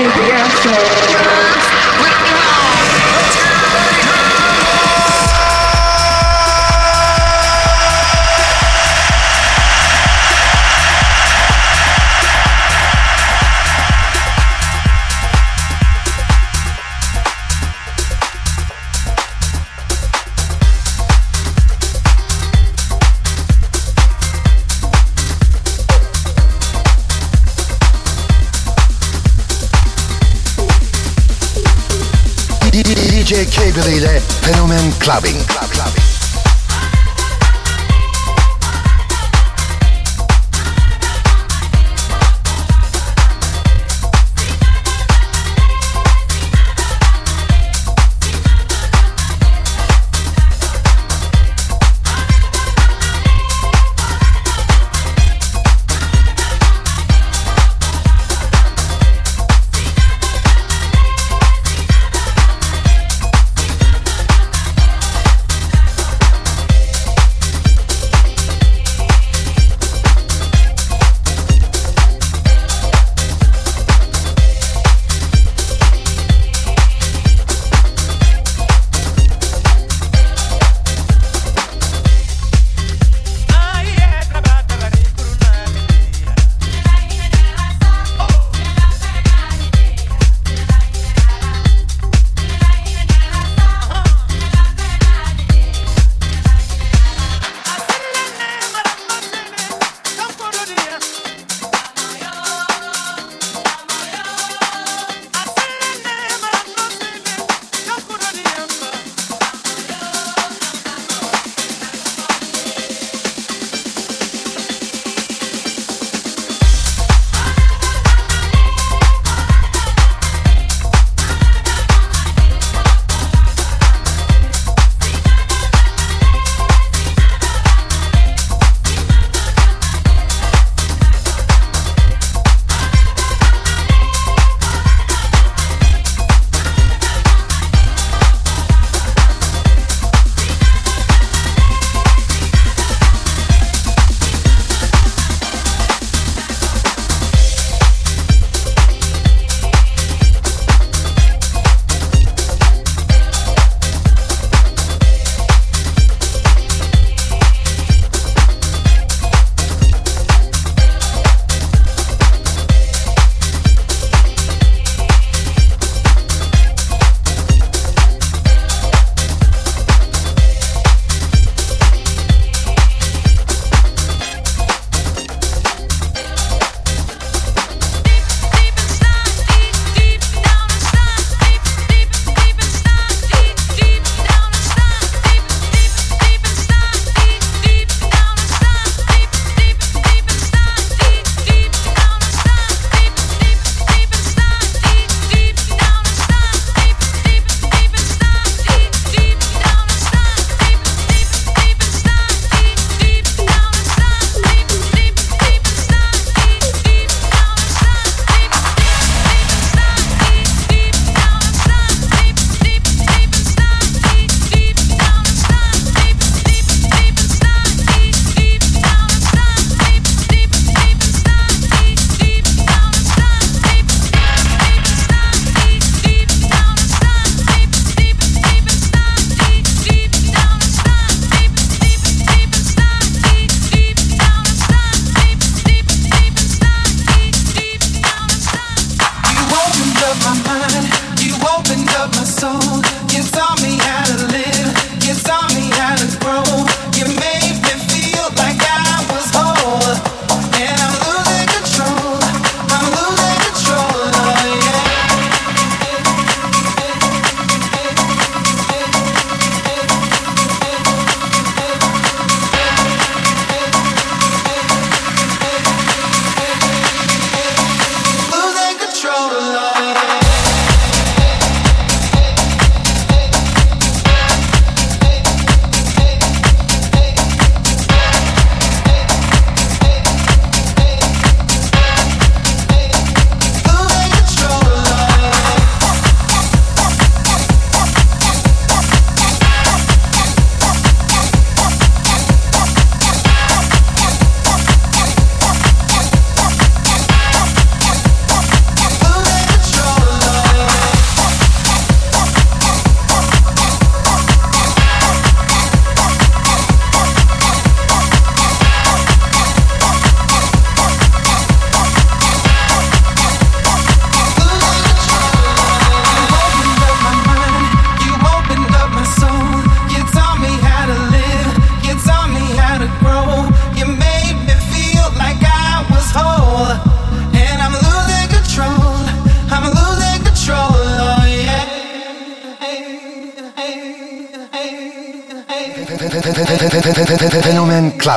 DJ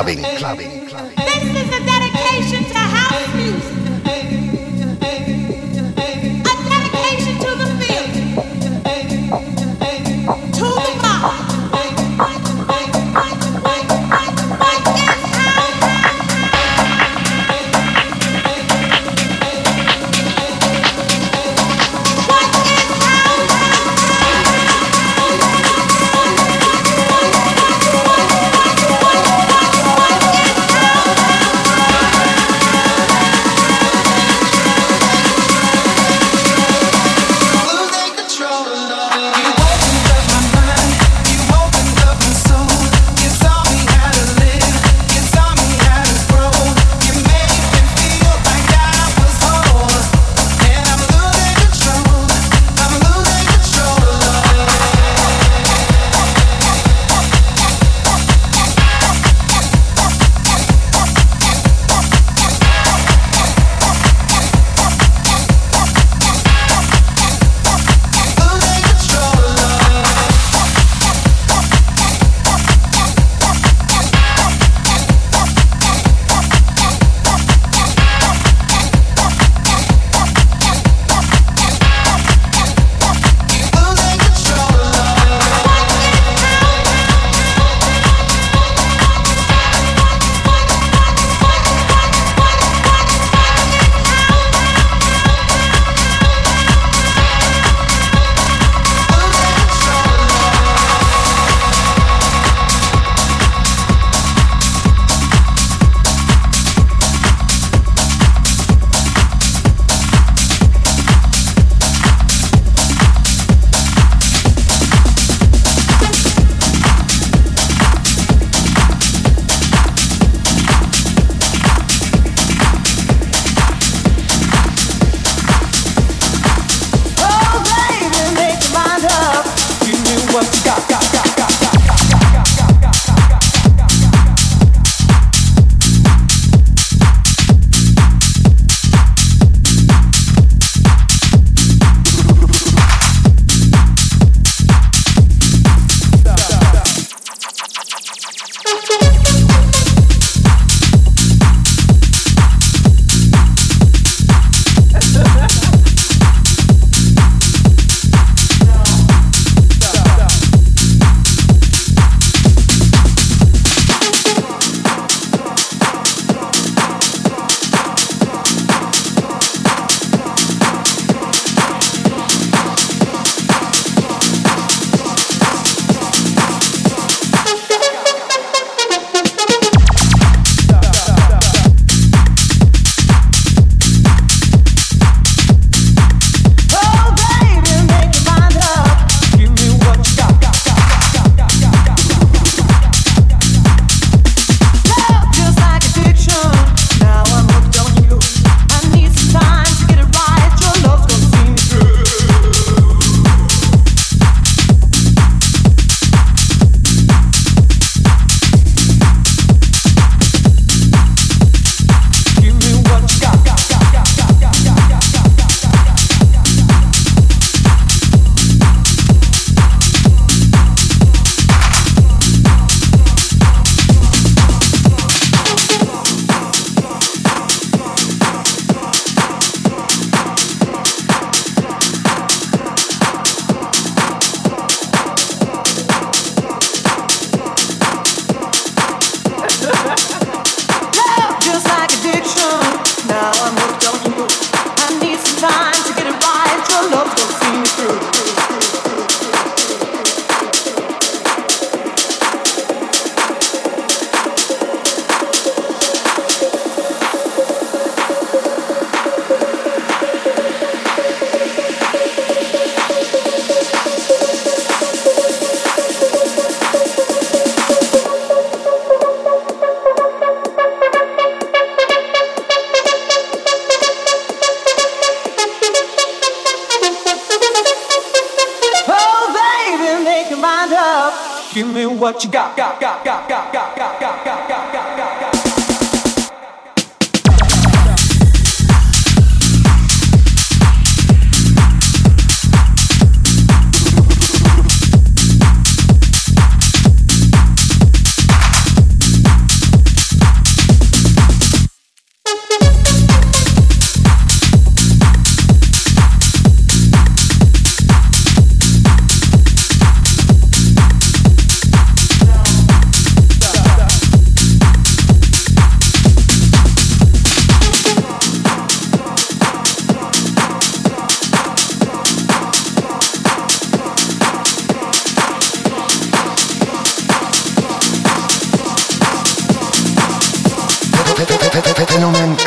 Clubbing.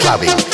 Fenomen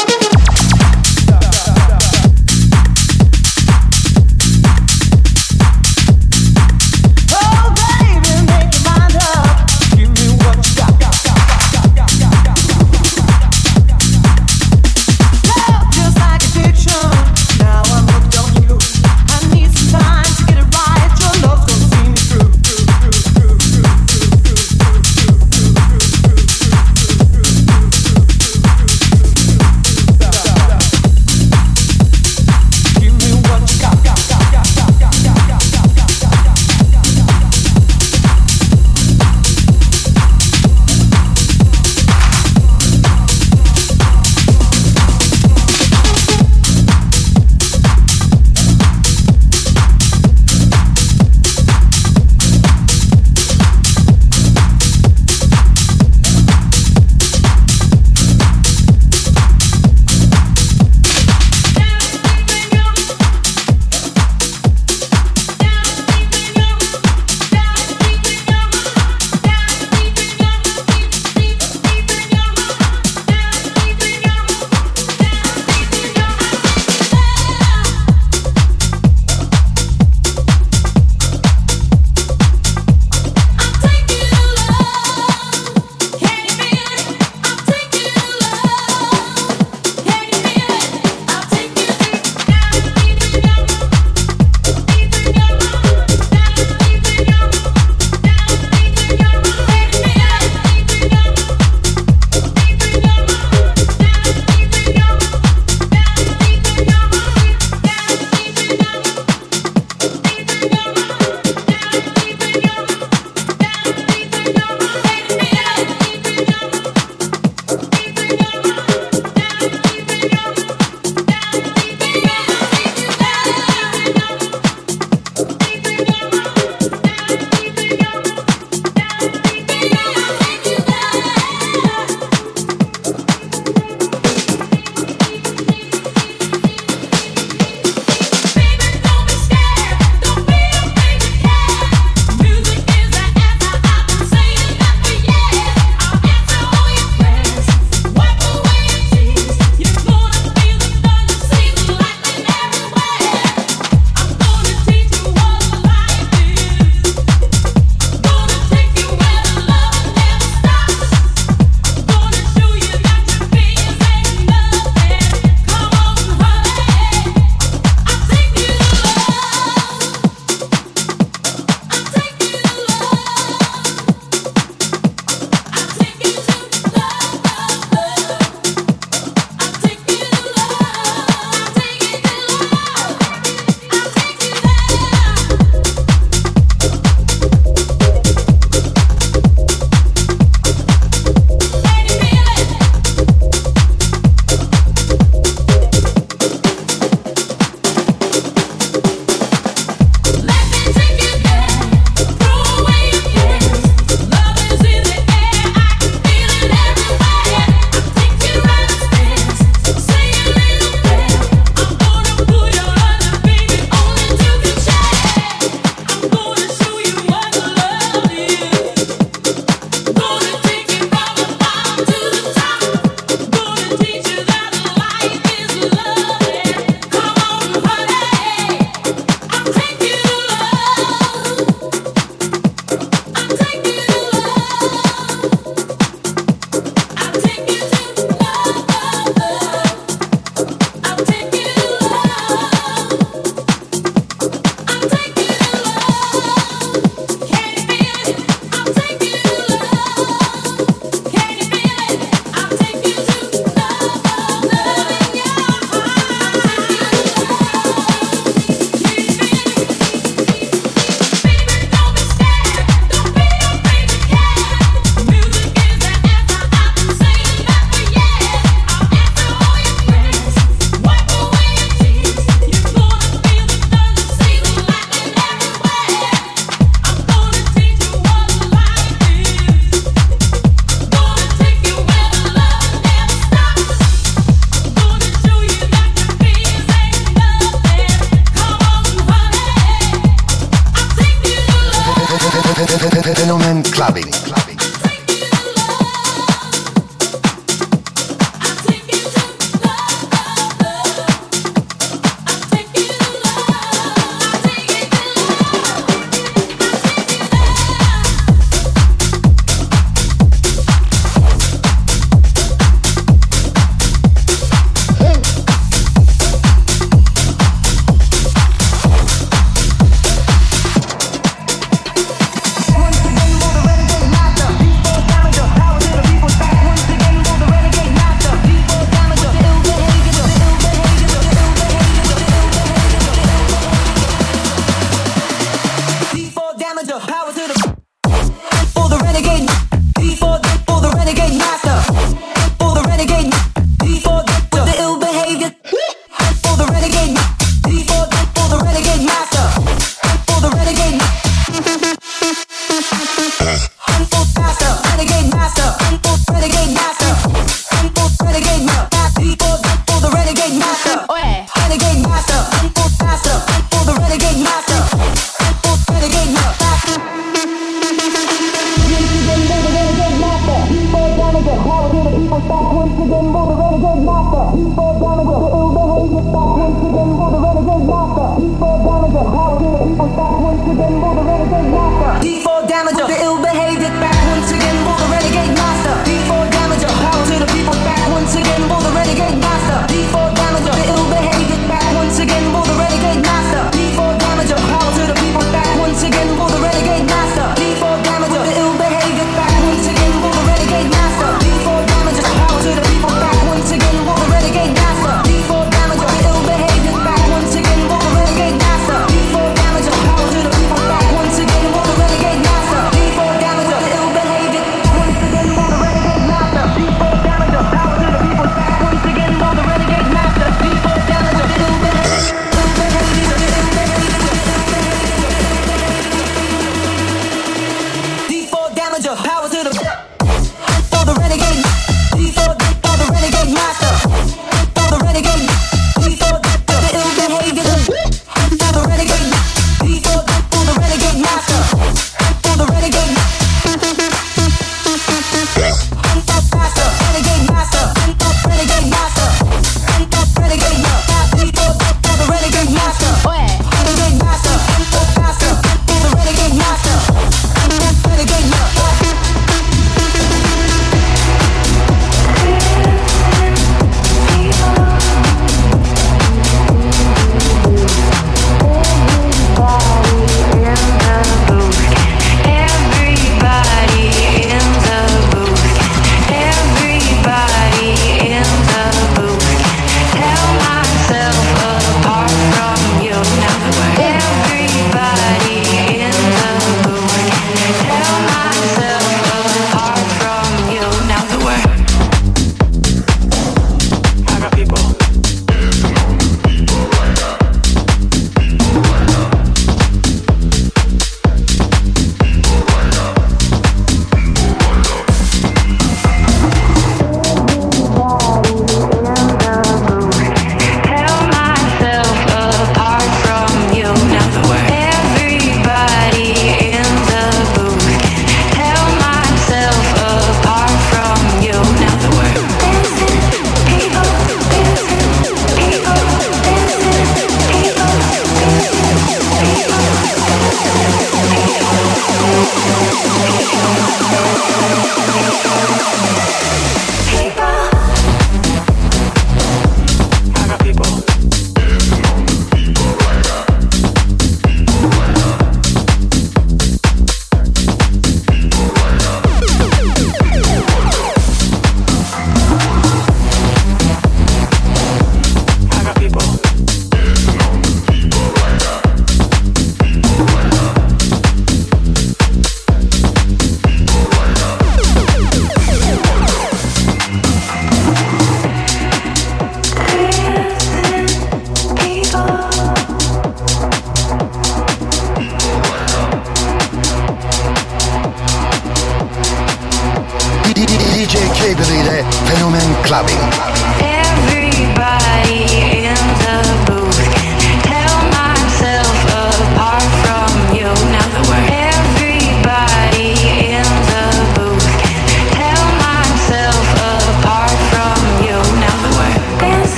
Fenomen Clubbing.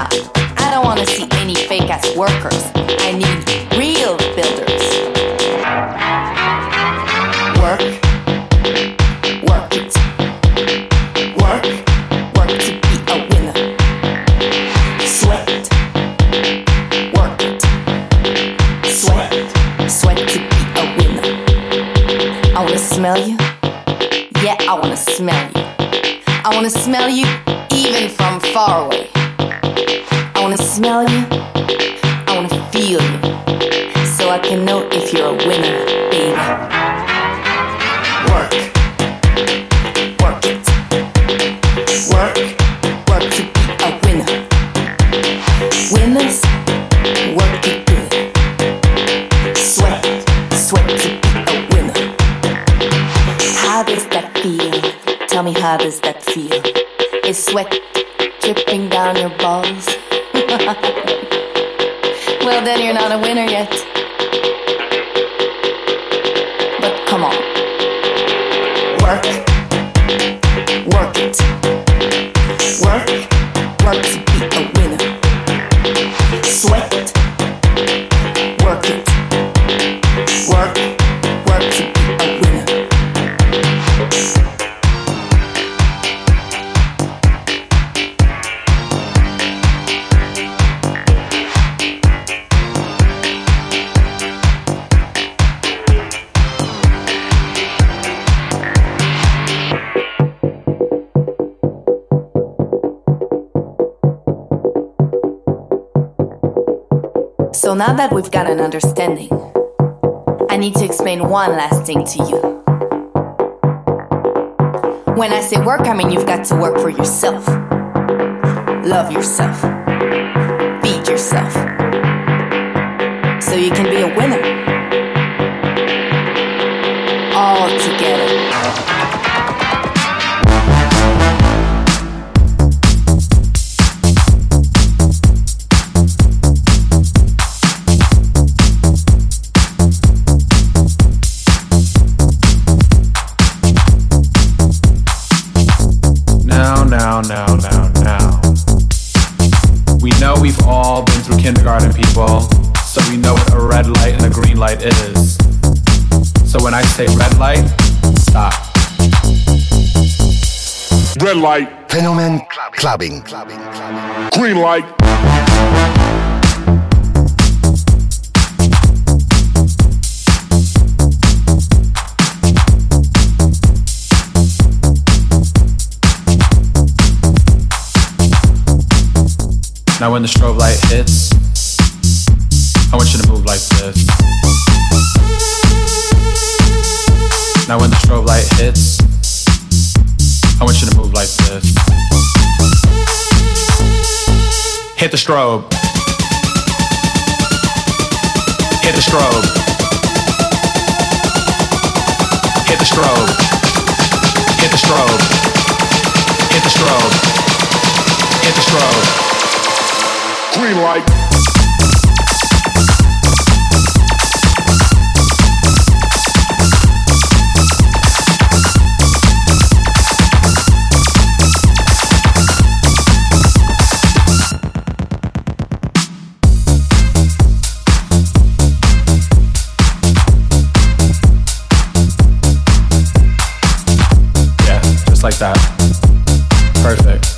up. I don't wanna see any fake ass workers. I need know you. to you. When I say work, I mean you've got to work for yourself. Love yourself. Feed yourself. So you can Light. Fenomen clubbing. clubbing. Green light. Now when the strobe light hits, I want you to move like this. Now when the strobe light hits, I want you to move like this. Hit the strobe. Hit the strobe. Hit the strobe. Hit the strobe. Hit the strobe. Hit the strobe. Green light. like that. Perfect.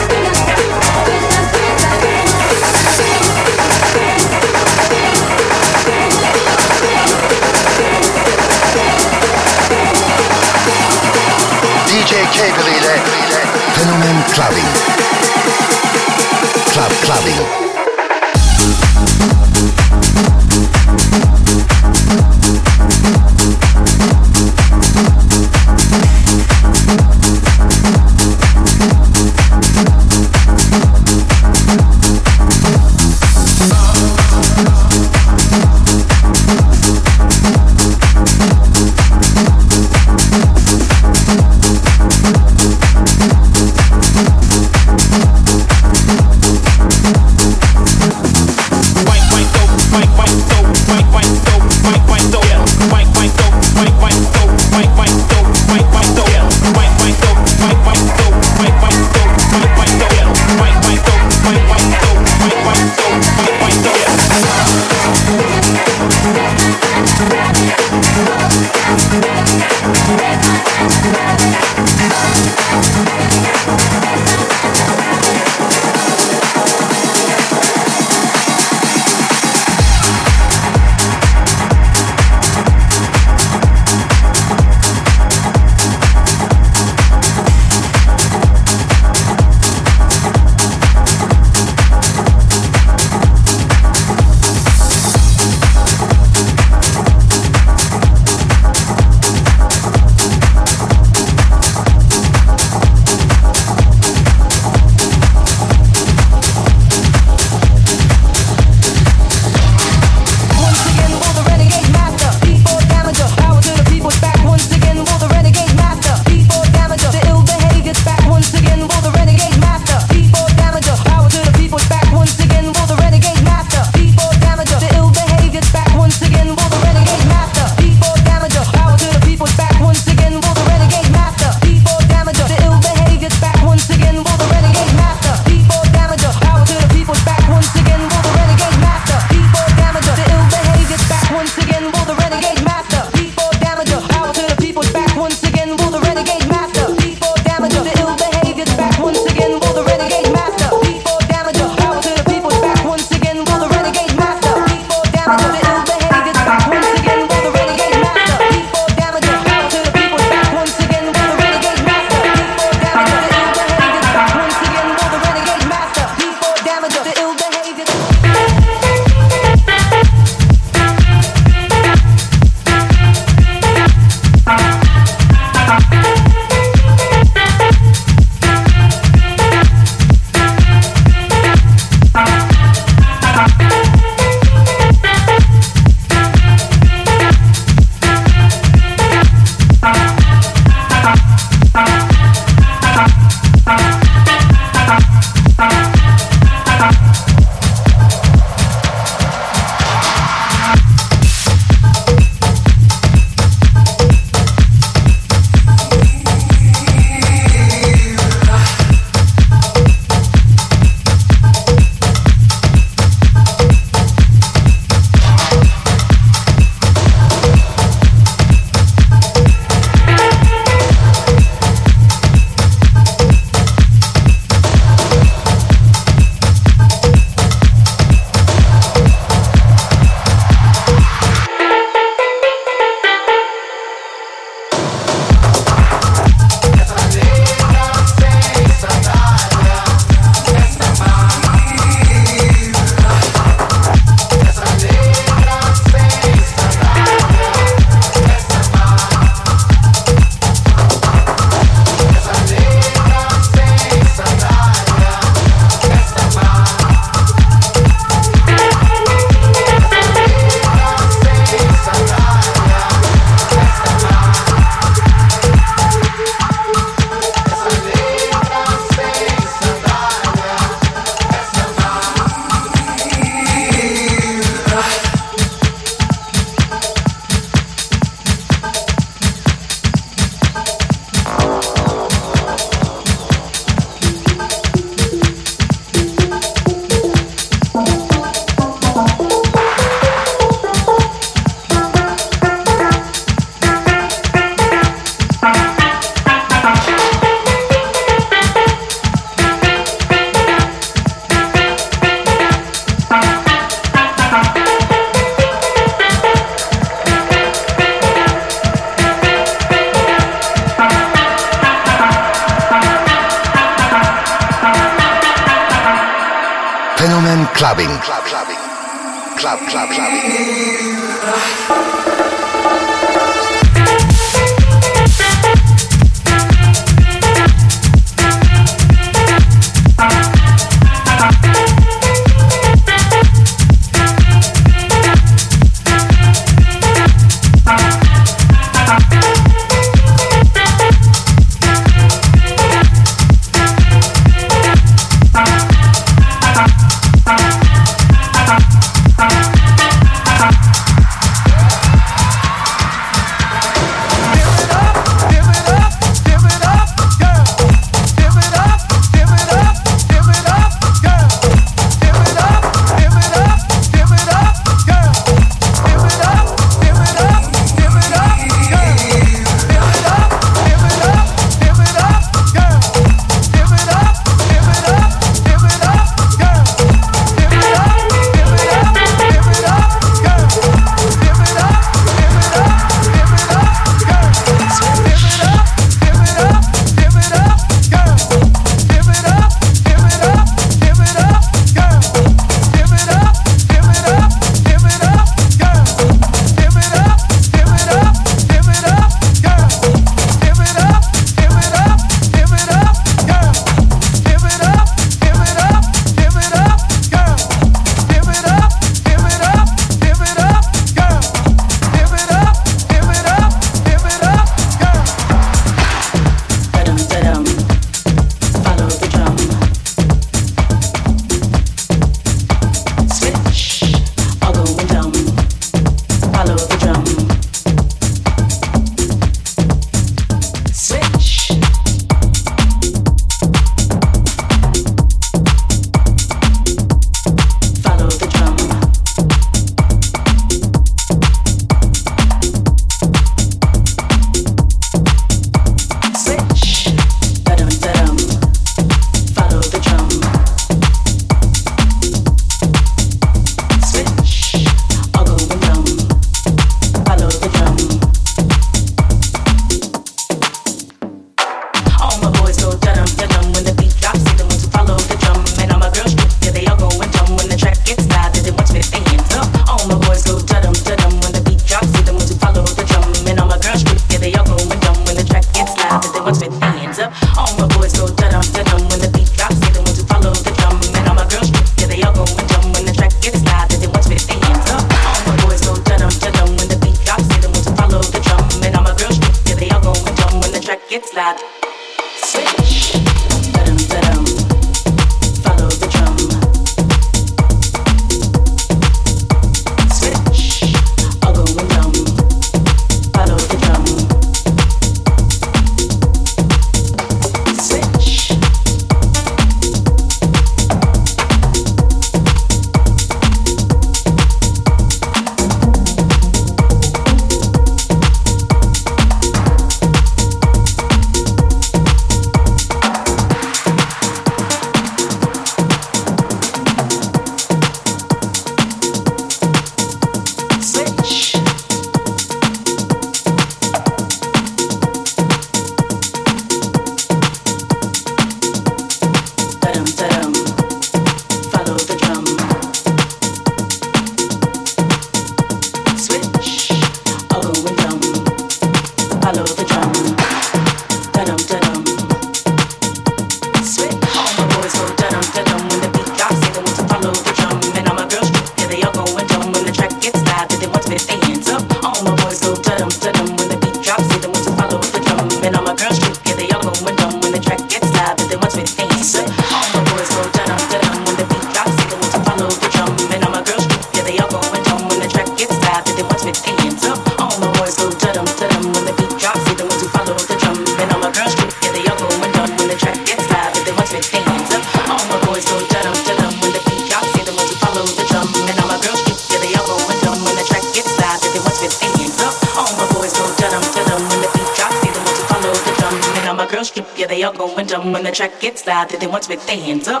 with their hands up.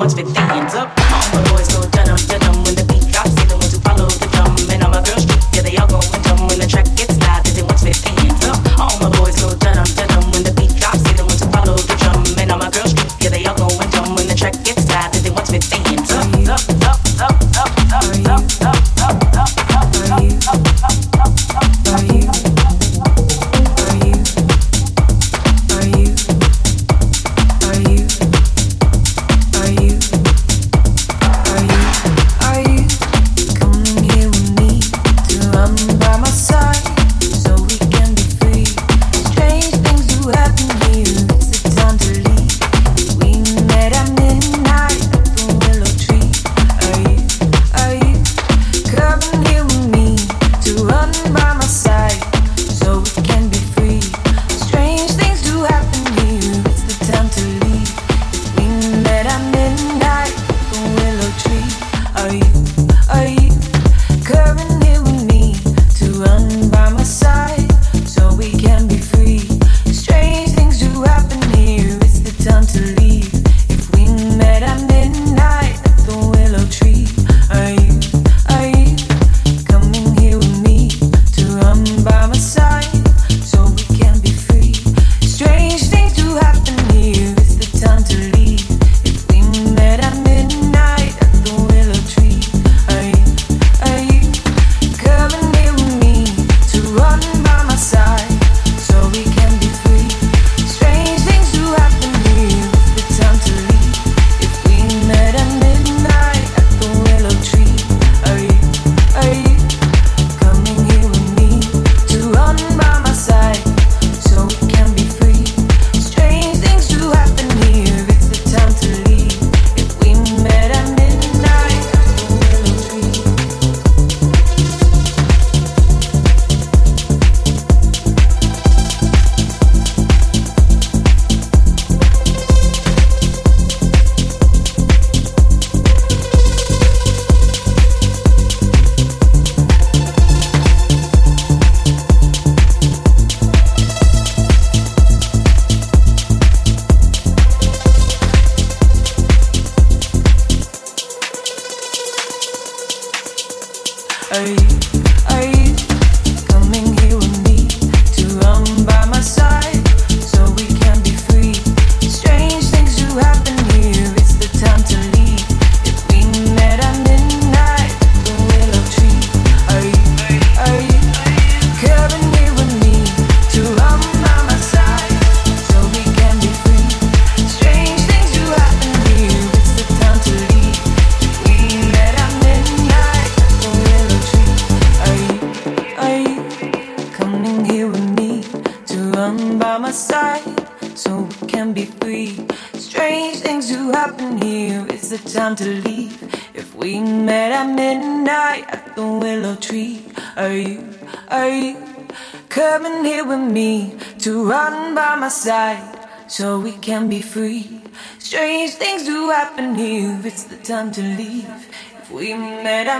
much been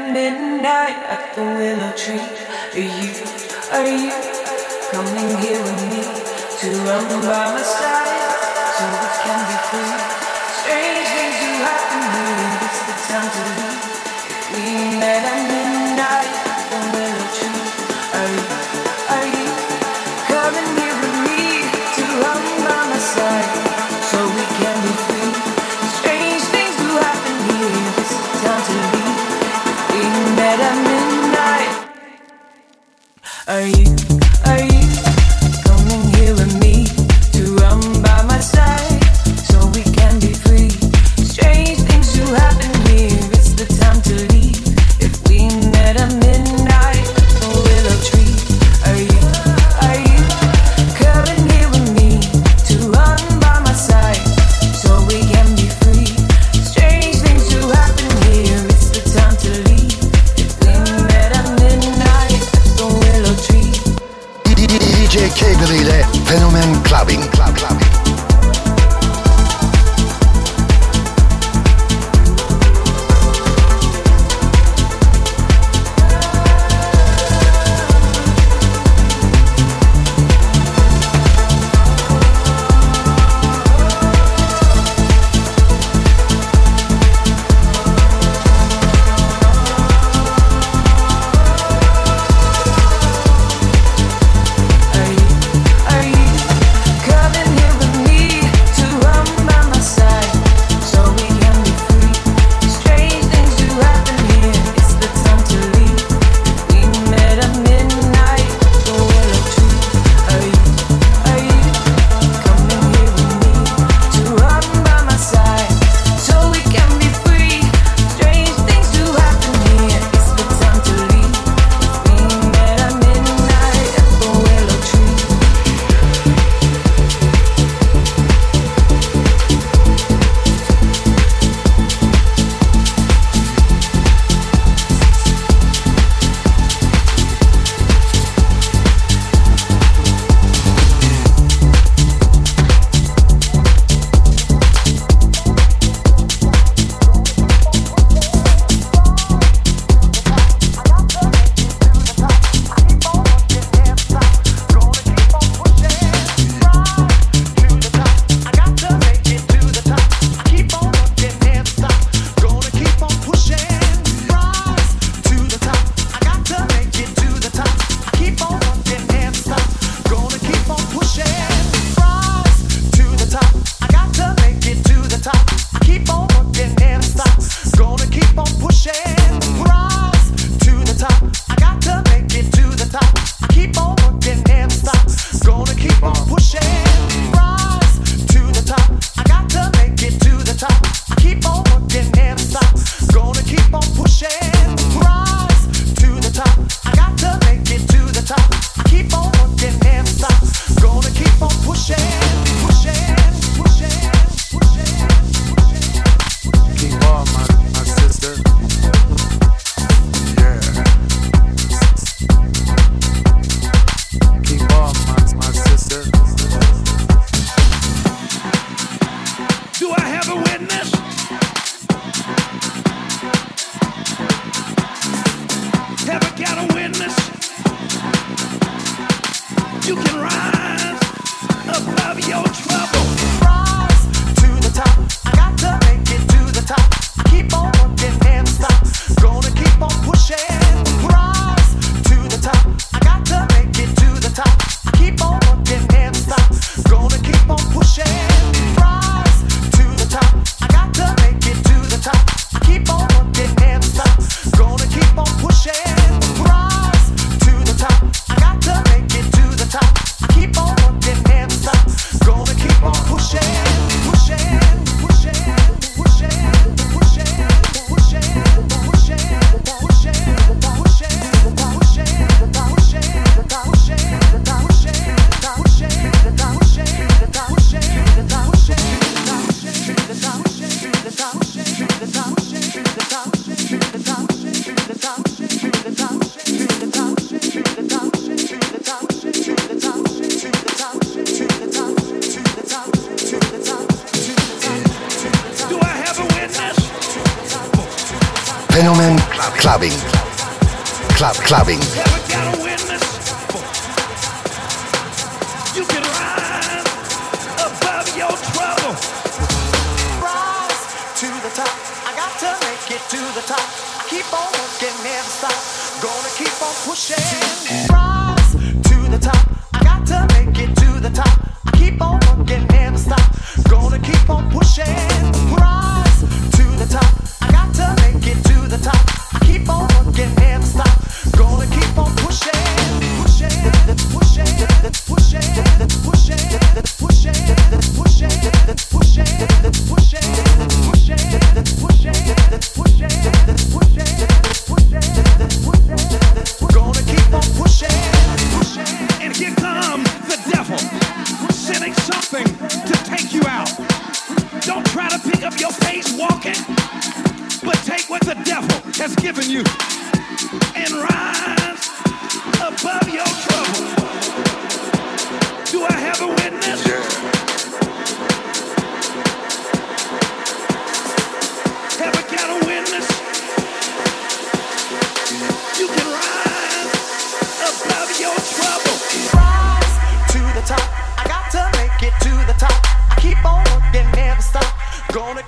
midnight at the willow tree. Are you, are you?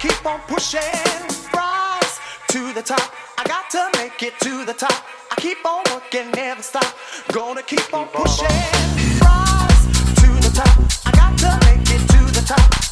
keep on pushing, rise to the top. I got to make it to the top. I keep on working, never stop. Gonna keep on pushing, rise to the top. I got to make it to the top.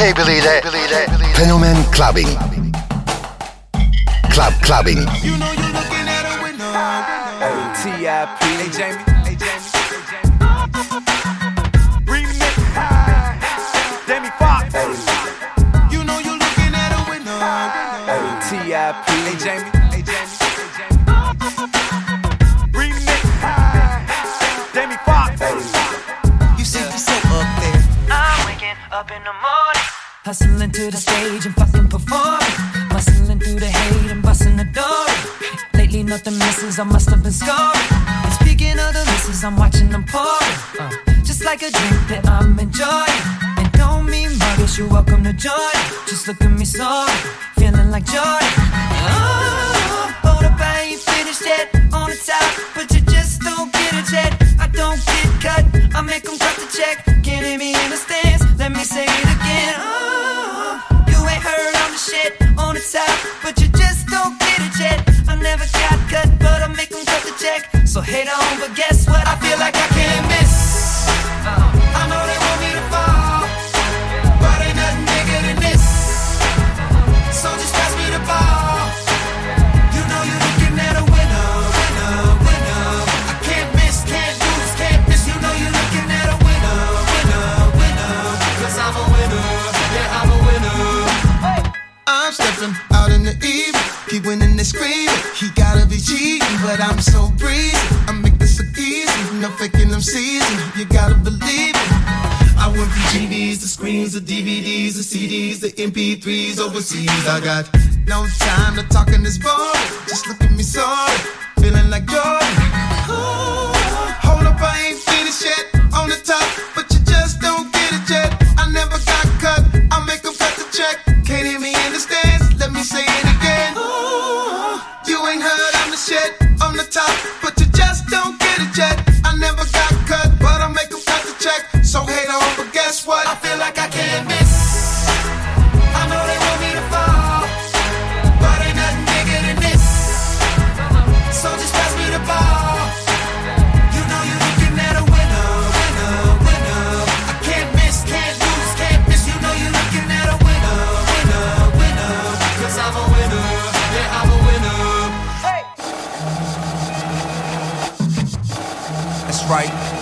şey biriyle, biriyle. Fenomen Clubbing. Club Clubbing. You know you're looking at a window T.I.P. Hey, Jamie. cause I'm watching them pouring. Uh, just like a drink that I'm enjoying. And don't mean muggers, you're welcome to join. Just look at me sorry, feeling like joy. Oh, hold up, I ain't finished yet. On the top, but you just don't get it yet. I don't get cut, I make them cut the check. So on, but guess what? I feel like I to DVDs the CDs the MP3s overseas. I got no time to talk in this boring. Just look at me sorry. Feeling like Jordan. Right.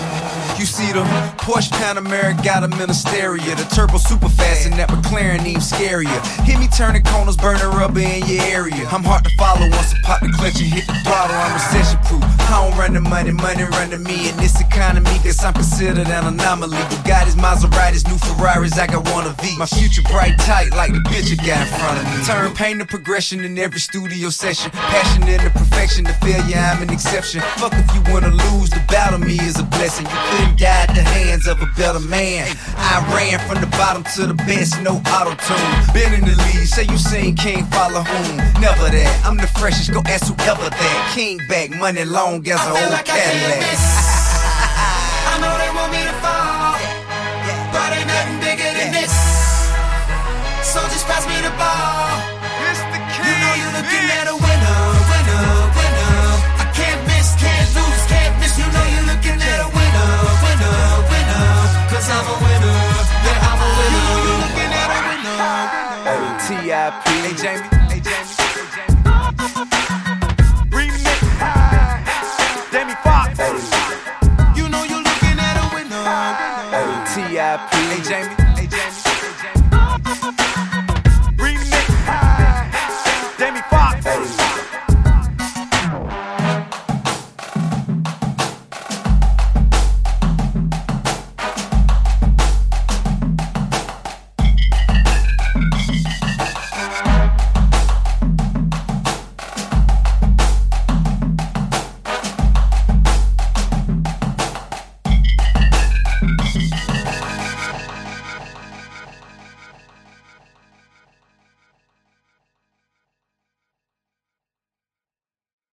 You see the Porsche Panamera got a ministeria. The turbo super fast and that McLaren even scarier. Hit me turning corners, burning rubber in your area. I'm hard to follow once I pop the clutch and hit the throttle. I'm recession proof. I don't run the money, money run to me in this economy. Cause I'm considered an anomaly. Bugattis, Maseratis, new Ferraris, I got one of each. My future bright tight like the bitch you got in front of me. Turn pain to progression in every studio session. Passion into perfection, to failure, I'm an exception. Fuck if you wanna lose, the battle me is a blessing. You couldn't die at the hands of a better man. I ran from the bottom to the best, no auto tune. Been in the lead, say you seen King follow whom? Never that. I'm the freshest, go ask whoever that. King back, money long as an old Cadillac. Hey, Jamie.